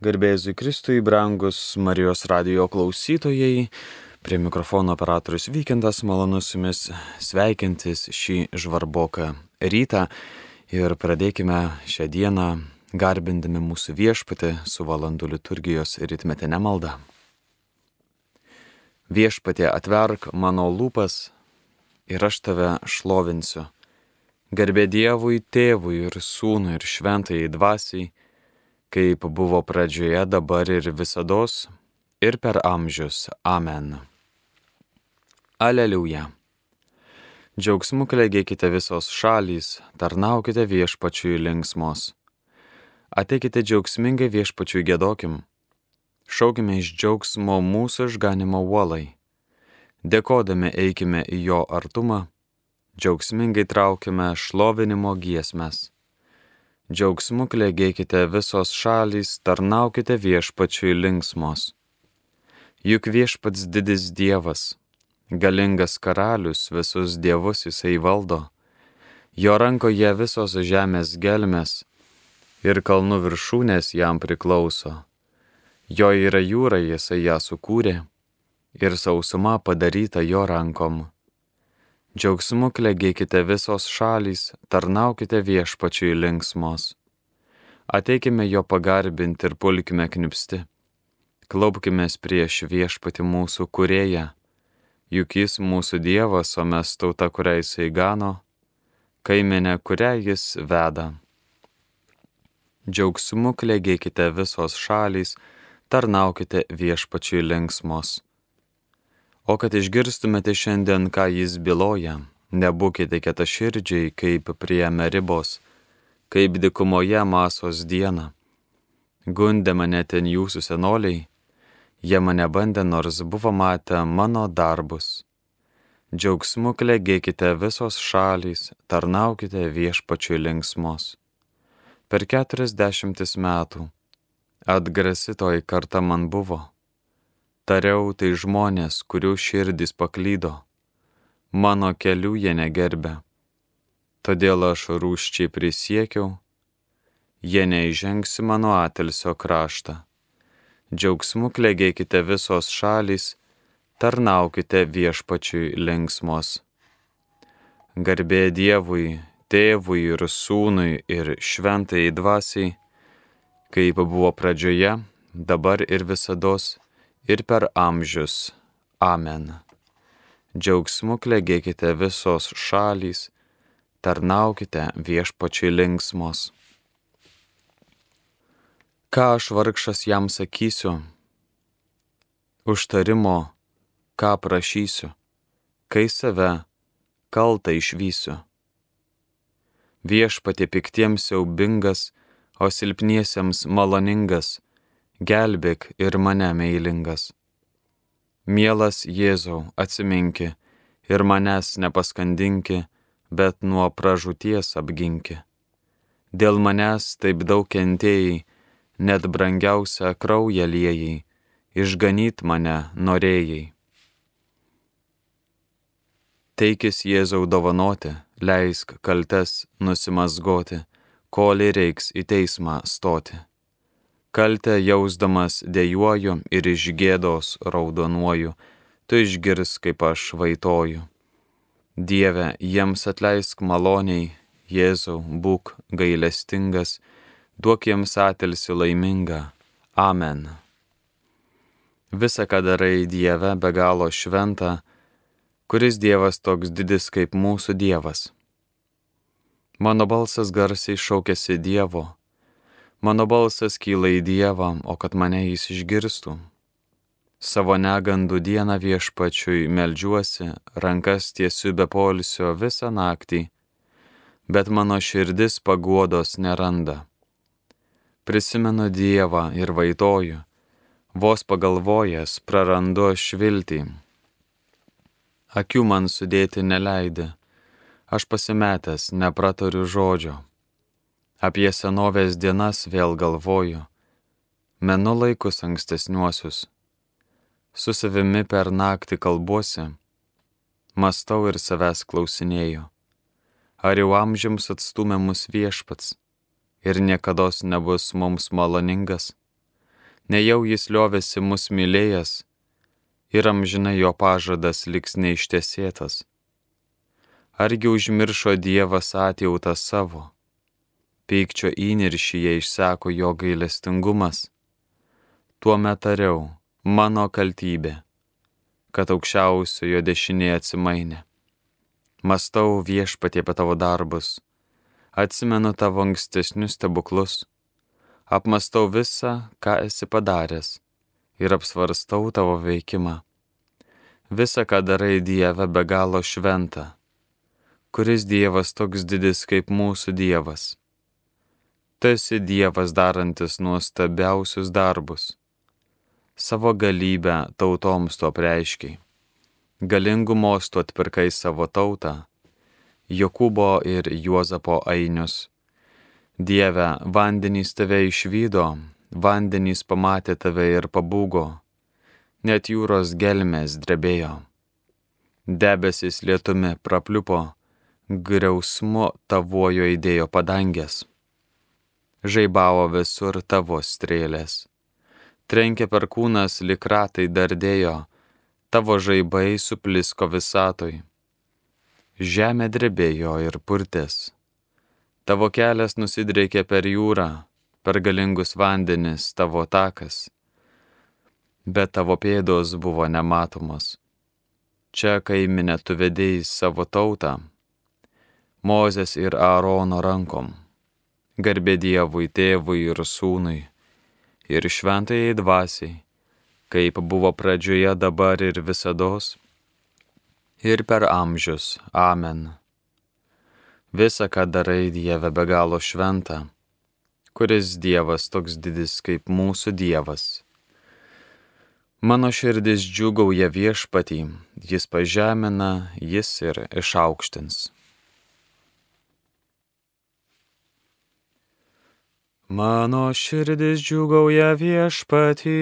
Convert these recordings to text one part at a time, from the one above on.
Garbėzui Kristui, brangus Marijos radio klausytojai, prie mikrofono operatorius Vykintas malonus jumis sveikintis šį žvarboką rytą ir pradėkime šią dieną garbindami mūsų viešpatį su valandų liturgijos ritmetinė malda. Viešpatė atverk mano lūpas ir aš tave šlovinsiu. Garbė Dievui, tėvui ir sūnui ir šventai dvasiai kaip buvo pradžioje, dabar ir visada, ir per amžius. Amen. Aleliuja. Džiaugsmu klegėkite visos šalys, tarnaukite viešpačiui linksmos. Ateikite džiaugsmingai viešpačiui gėdokim. Šaukime iš džiaugsmo mūsų išganimo uolai. Dėkodami eikime į jo artumą, džiaugsmingai traukime šlovinimo giesmes Džiaugsmu klėgėkite visos šalys, tarnaukite viešpačiui linksmos. Juk viešpats didis Dievas, galingas karalius, visus dievus jisai valdo, jo rankoje visos žemės gelmes ir kalnų viršūnės jam priklauso. Jo yra jūra, jisai ją sukūrė ir sausuma padaryta jo rankom. Džiaugsmu klegėkite visos šalys, tarnaukite viešpačiui linksmos. Ateikime jo pagarbinti ir pulkime knipsti. Klaupkime prieš viešpati mūsų kurėją, juk jis mūsų Dievas, o mes tauta, kurią jisai gano, kaiminė, kurią jis veda. Džiaugsmu klegėkite visos šalys, tarnaukite viešpačiui linksmos. O kad išgirstumėte šiandien, ką jis byloja, nebūkite kietaširdžiai, kaip prie meribos, kaip dikumoje masos dieną. Gundė mane ten jūsų senoliai, jie mane bandė, nors buvo matę mano darbus. Džiaugsmu klegėkite visos šalys, tarnaukite viešpačiui linksmos. Per keturiasdešimtis metų atgrasitoji karta man buvo Tariau tai žmonės, kurių širdys paklydo, mano kelių jie negerbė. Todėl aš rūščiai prisiekiau, jie neižengsi mano atelsio kraštą. Džiaugsmu klegėkite visos šalys, tarnaukite viešpačiui linksmos. Garbė Dievui, tėvui ir sūnui ir šventai dvasiai, kaip buvo pradžioje, dabar ir visados ir per amžius. Amen. Džiaugsmu klegėkite visos šalys, tarnaukite viešpačiai linksmos. Ką aš vargšas jam sakysiu? Užtarimo, ką prašysiu, kai save kaltą išvysiu. Viešpatė piktiems siaubingas, o silpniesiems maloningas gelbėk ir mane meilingas. Mielas Jėzau, atsiminki ir manęs nepaskandinki, bet nuo pražūties apginki. Dėl manęs taip daug kentėjai, net brangiausia kraują liejai, išganyt mane norėjai. Teikis Jėzau dovanoti, leisk kaltes nusimasgoti, kol reiks į teismą stoti kaltę jausdamas dėjuoju ir iš gėdos raudonuoju, tu išgirs, kaip aš vaitoju. Dieve, jiems atleisk maloniai, Jėzau, būk gailestingas, duok jiems atilsi laimingą. Amen. Visa, ką darai Dieve, be galo šventa, kuris Dievas toks didis kaip mūsų Dievas. Mano balsas garsiai šaukėsi Dievo Mano balsas kyla į Dievą, o kad mane jis išgirstų. Savo negandų dieną viešpačiui melžiuosi, rankas tiesiu be polisio visą naktį, bet mano širdis paguodos neranda. Prisimenu Dievą ir vaitoju, vos pagalvojęs prarandu šviltį. Akių man sudėti neleidė, aš pasimetęs nepratariu žodžio. Apie senovės dienas vėl galvoju, menu laikus ankstesniuosius. Su savimi per naktį kalbuosi, mastau ir savęs klausinėju. Ar jau amžiams atstumė mus viešpats ir niekada nebus mums maloningas? Nejau jis liovėsi mus mylėjęs ir amžinai jo pažadas liks neištesėtas. Argi užmiršo Dievas atjautą savo? Pykčio įniršyje išseko jo gailestingumas. Tuo metariau, mano kaltybė, kad aukščiausiojo dešinė atsimainė. Mastau viešpatie apie tavo darbus, atsimenu tavo ankstesnius stebuklus apmastau visą, ką esi padaręs ir apsvarstau tavo veikimą. Visa, ką darai Dieve, be galo šventa. Kuris Dievas toks didis kaip mūsų Dievas? Tu esi Dievas darantis nuostabiausius darbus. Savo galybę tautoms to preiškiai. Galingų mostų atpirkai savo tautą, Jokūbo ir Juozapo ainius Dieve, vandenys tave išvydo, vandenys pamatė tave ir pabūgo, net jūros gelmės drebėjo. Debesis lietumi prapliupo, griausmu tavojo įdėjo padangės. Žaibavo visur tavo strėlės. Trenkė per kūnas likratai dardėjo, tavo žaibai suplisko visatoj. Žemė drebėjo ir purtės Tavo kelias nusidreikė per jūrą, per galingus vandenis tavo takas, bet tavo pėdos buvo nematomos. Čia kaiminė tu vedėjai savo tautą, Mozės ir Aarono rankom, garbė Dievui, tėvui ir sūnui, ir šventajai dvasiai, kaip buvo pradžioje dabar ir visados, ir per amžius. Amen. Visa, ką darai Dieve be galo šventa, kuris Dievas toks didis kaip mūsų Dievas. Mano širdis džiugauja viešpatį, jis pažemina, jis ir išaukštins. Mano širdis džiugauja viešpatį,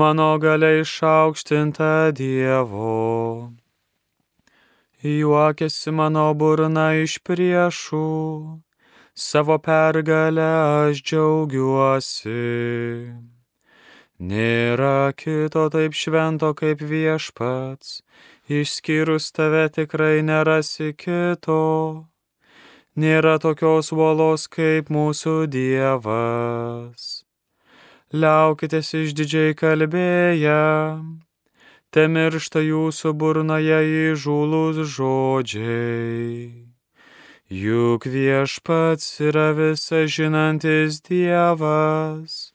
mano galia išaukštinta Dievo. Juokėsi mano burna iš priešų, savo pergalę aš džiaugiuosi. Nėra kito taip švento kaip viešpats, išskyrus tave tikrai nerasi kito. Nėra tokios uolos kaip mūsų Dievas. Liaukitės išdidžiai kalbėję te miršta jūsų burnoje įžūlus žodžiai. Juk viešpats yra visa žinantis Dievas,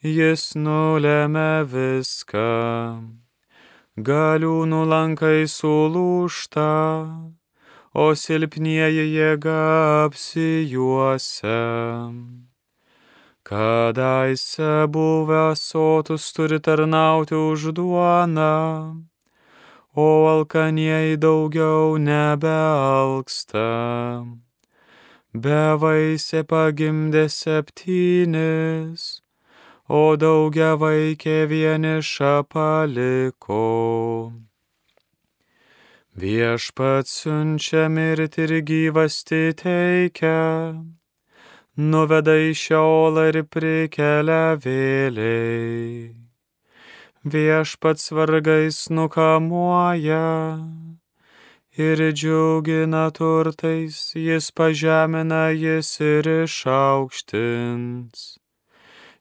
jis nulėmė viską. Galiūnų lankai sulūšta, o silpnieji jėga apsijuosia. Kadaise buvę sotus turi tarnauti už duoną, o alkanieji daugiau nebealksta. Bevaisė pagimdė septynis, o daugia vaikė vienišą paliko. Viešpats siunčia mirti ir gyvasti teikia nuveda į šiolą ir prikelia vėliai. Viešpats vargais nukamuoja ir džiugina turtais, jis pažemina, jis ir išaukštins.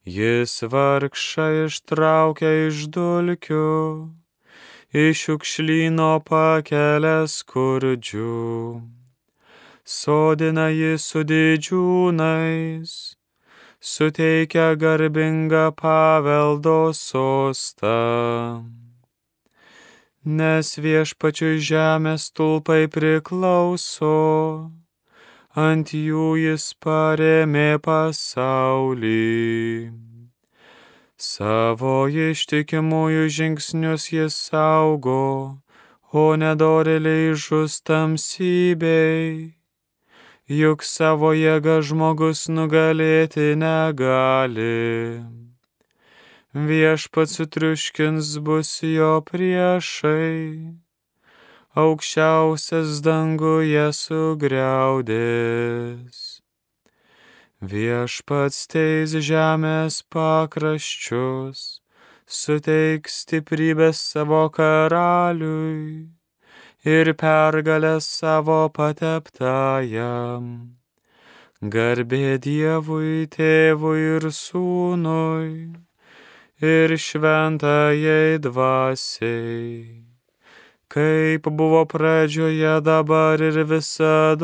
Jis vargšą ištraukia iš dulkių, iš šiukšlyno pakelia skurdžių sodina jį su didžiūnais, suteikia garbingą paveldo sostą. Nes viešpačiui žemės tulpai priklauso, ant jų jis paremė pasaulį. Savo ištikimųjų žingsnius jis saugo, o nedoreliai žus tamsybei juk savo jėga žmogus nugalėti negali. Viešpats sutriuškins bus jo priešai, aukščiausias danguje sugriaudės. Viešpats teis žemės pakraščius, suteiks stiprybės savo karaliui ir pergalę savo pateptajam. Garbė Dievui, tėvui ir sūnui ir šventajai dvasiai kaip buvo pradžioje dabar ir visados,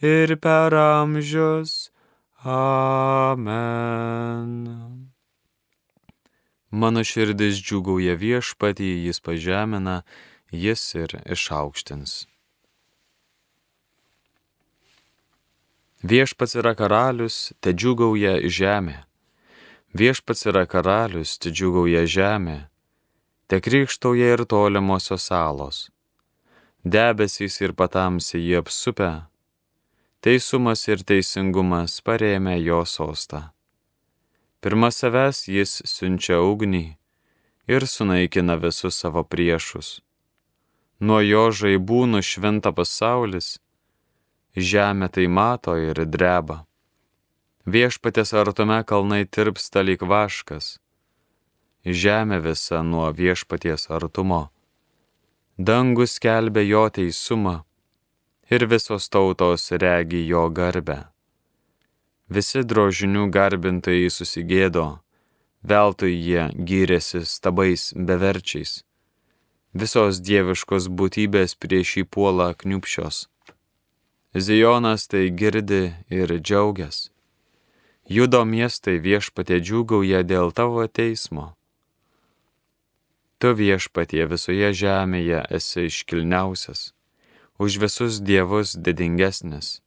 ir per amžius. Amen. Mano širdis džiugauja viešpatį, jis pažemina, jis ir išaukštins. Viešpats yra karalius, te džiugauja žemė. Viešpats yra karalius, te džiugauja žemė te krikštauja ir tolimosios salos. Debesys ir patamsiai jį apsupę, teisumas ir teisingumas parėmė jo sostą. Pirma savęs jis siunčia ugnį ir sunaikina visus savo priešus. Nuo jo žaibų nušvinta pasaulis, žemė tai mato ir dreba. Viešpatės artume kalnai tirpsta lyg vaškas žemė visa nuo viešpaties artumo. Dangus kelbė jo teisumą ir visos tautos regi jo garbę. Visi drožinių garbintojai susigėdo, veltui jie gyrėsi stabais beverčiais. Visos dieviškos būtybės prieš jį puola kniupščios. Zijonas tai girdi ir džiaugias. Judo miestai viešpatė džiūgauja dėl tavo teismo. Tu viešpatie visoje žemėje esi iškilniausias, už visus dievus didingesnis.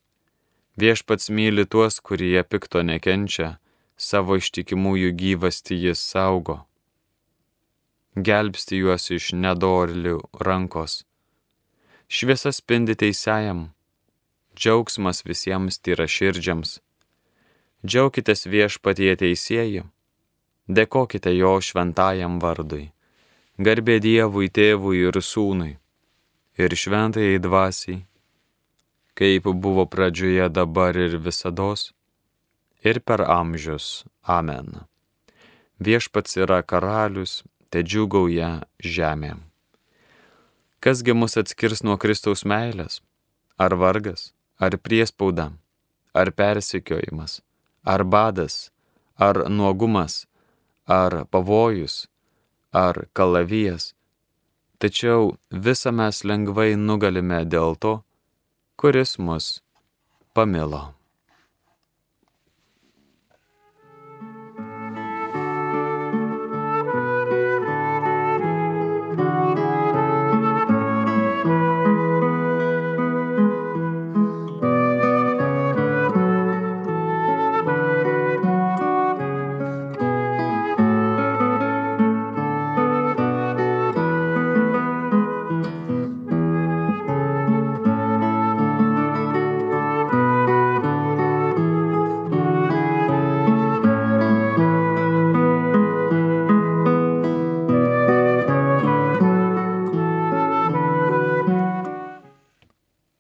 Viešpats myli tuos, kurie pikto nekenčia, savo ištikimųjų gyvasti jis saugo. Gelbsti juos iš nedorlių rankos. Šviesa spindi teisėjam, džiaugsmas visiems tyra širdžiams. Džiaukitės viešpatie teisėjai, dėkokite jo šventajam vardui. Garbė Dievui, tėvui ir sūnui, ir šventai dvasiai, kaip buvo pradžioje dabar ir visados, ir per amžius. Amen. Viešpats yra karalius, te džiugauja žemė. Kasgi mus atskirs nuo Kristaus meilės? Ar vargas, ar priespauda, ar persikiojimas, ar badas, ar nuogumas, ar pavojus, ar kalavijas, tačiau visą mes lengvai nugalime dėl to, kuris mus pamilo.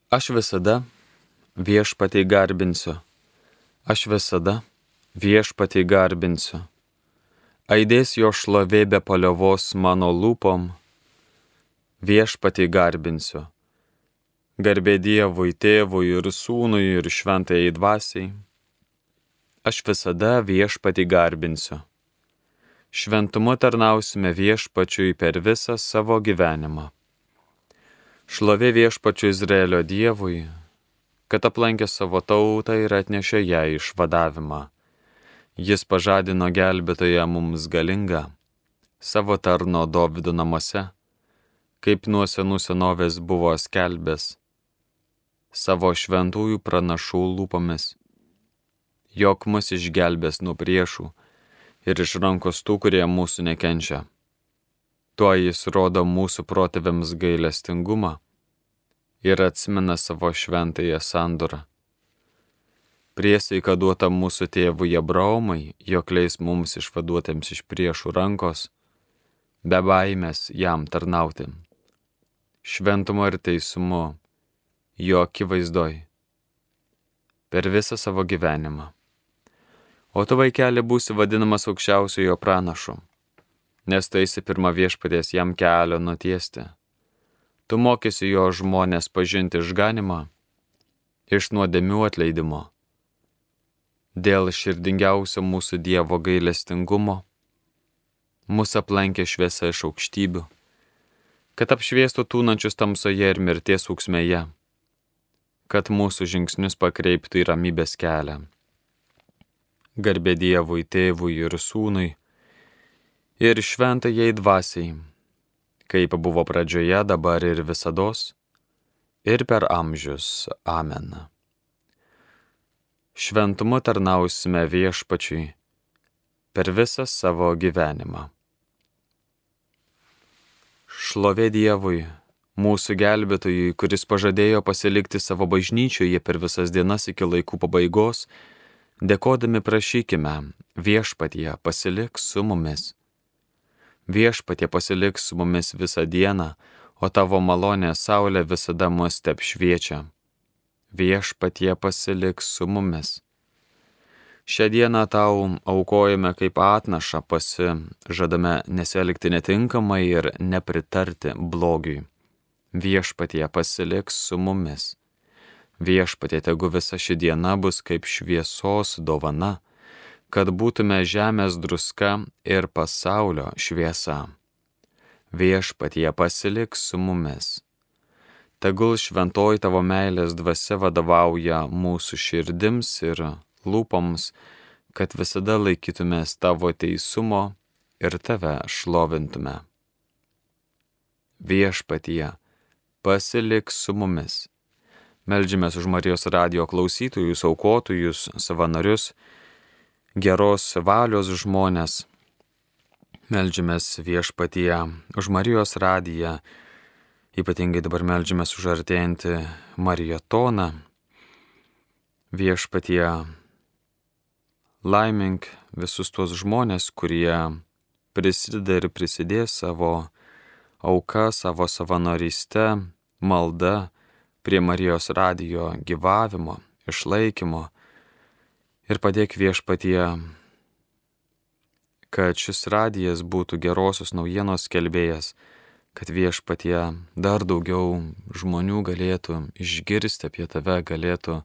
Aš visada viešpatį garbinsiu. Aš visada viešpatį garbinsiu. Aidės jo šlovė be paliovos mano lūpom. Viešpatį garbinsiu. Garbė Dievui, tėvui ir sūnui ir šventai dvasiai. Aš visada viešpatį garbinsiu. Šventumu tarnausime viešpačiui per visą savo gyvenimą. Šlovė viešpačiu Izraelio Dievui, kad aplankė savo tautą ir atnešė ją išvadavimą. Jis pažadino gelbėtoje mums galingą, savo tarno Dovido namuose, kaip nuo senų senovės buvo skelbęs, savo šventųjų pranašų lūpomis, jog mus išgelbės nuo priešų ir iš rankos tų, kurie mūsų nekenčia. Tuo jis rodo mūsų protėviams gailestingumą ir atsimena savo šventąją sandorą. Priesaika duota mūsų tėvui Abraomai, jog leis mums išvaduotėms iš priešų rankos, be baimės jam tarnauti. Šventumo ir teisumu, jo akivaizdoj. per visą savo gyvenimą. O tu vaikeli būsi vadinamas aukščiausiojo pranašu, nes tu esi pirmą viešpatės jam kelio nutiesti. Tu mokysi jo žmonės pažinti išganimą iš nuodėmių atleidimo. Dėl širdingiausio mūsų Dievo gailestingumo mūsų aplankė šviesa iš aukštybių, kad apšviestų tūnančius tamsoje ir mirties ūksmėje, kad mūsų žingsnius pakreiptų į ramybės kelią. Garbė Dievui, tėvui ir sūnui ir šventajai dvasiai, kaip buvo pradžioje, dabar ir visados, ir per amžius. Amen. Šventumu tarnausime viešpačiui per visą savo gyvenimą. Šlovė Dievui, mūsų gelbėtojui, kuris pažadėjo pasilikti savo bažnyčioje per visas dienas iki laikų pabaigos, dėkodami prašykime, viešpatie pasilik su mumis. Viešpatie pasilik su mumis visą dieną, o tavo malonė saulė visada mus tep šviečia. Viešpatie pasilik su mumis. Šią dieną tau aukojame kaip atnašą pasi, žadame nesielgti netinkamai ir nepritarti blogiui. Viešpatie pasilik su mumis. Viešpatie tegu visa ši diena bus kaip šviesos dovana, kad būtume žemės druska ir pasaulio šviesa viešpatie pasilik su mumis. Tegul šventoji tavo meilės dvasia vadovauja mūsų širdims ir lūpoms, kad visada laikytumės tavo teisumo ir tave šlovintume. Viešpatie, pasilik su mumis. Meldžiamės už Marijos radio klausytojus, aukotojus, savanorius, geros valios žmonės, Meldžiamės viešpatyje už Marijos radiją, ypatingai dabar meldžiamės už artėjantį maratoną. Viešpatyje laimink visus tuos žmonės, kurie prisideda ir prisidės savo auka, savo savanorystę, malda prie Marijos radijo gyvavimo, išlaikymo ir padėk viešpatyje kad šis radijas būtų gerosios naujienos kelbėjas, kad viešpatie dar daugiau žmonių galėtų išgirsti apie tave, galėtų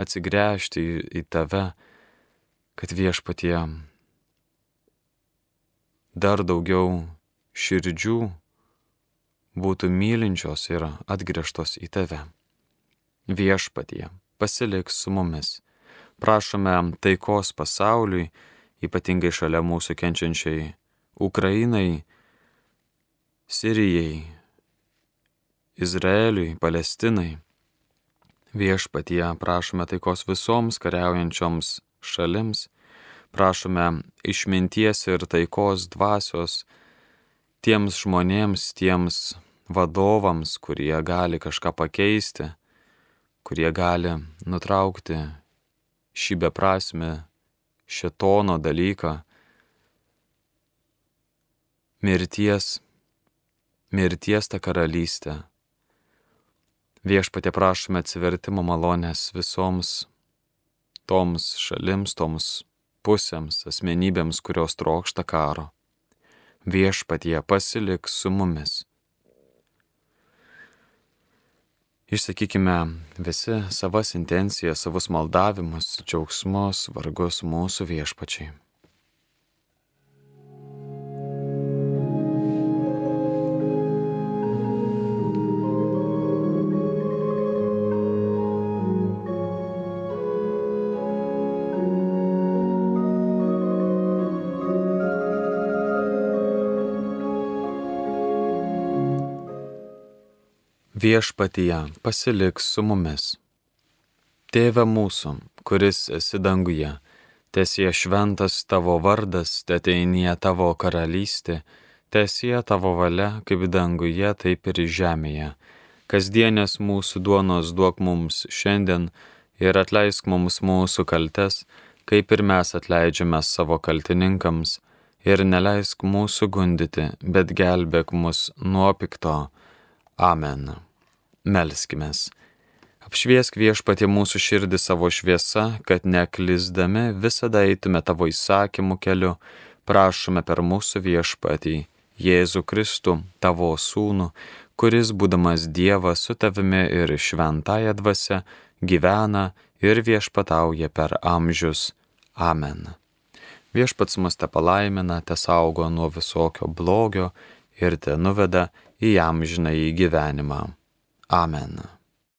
atsigręžti į, į tave, kad viešpatie dar daugiau širdžių būtų mylinčios ir atgręžtos į tave. Viešpatie, pasilik su mumis. Prašome taikos pasauliui, ypatingai šalia mūsų kenčiančiai Ukrainai, Sirijai, Izraeliui, Palestinai. Viešpatie prašome taikos visoms kariaujančioms šalims, prašome išminties ir taikos dvasios tiems žmonėms, tiems vadovams, kurie gali kažką pakeisti, kurie gali nutraukti šį beprasme šetono dalyką, mirties, mirties tą karalystę. Viešpatė prašome atsivertimo malonės visoms toms šalims, toms pusėms, asmenybėms, kurios trokšta karo. Viešpatie pasilik su mumis. Išsakykime visi savas intencijas, savus maldavimus, džiaugsmus, vargus mūsų viešpačiai. Viešpatyje pasiliks su mumis. Tėve mūsų, kuris esi danguje, tesie šventas tavo vardas, teteinie tavo karalystė, tesie tavo valia, kaip danguje, taip ir žemėje. Kasdienės mūsų duonos duok mums šiandien ir atleisk mums mūsų kaltes, kaip ir mes atleidžiame savo kaltininkams, ir neleisk mūsų gundyti, bet gelbėk mus nuo pikto. Amen. Melskime. Apšviesk viešpatį mūsų širdį savo šviesa, kad neklizdami visada eitume tavo įsakymų keliu, prašome per mūsų viešpatį, Jėzų Kristų, tavo sūnų, kuris, būdamas Dievas su tavimi ir šventąją dvasę, gyvena ir viešpatauja per amžius. Amen. Viešpats mus te palaimina, te saugo nuo visokio blogio ir te nuveda į amžinąjį gyvenimą. Amen.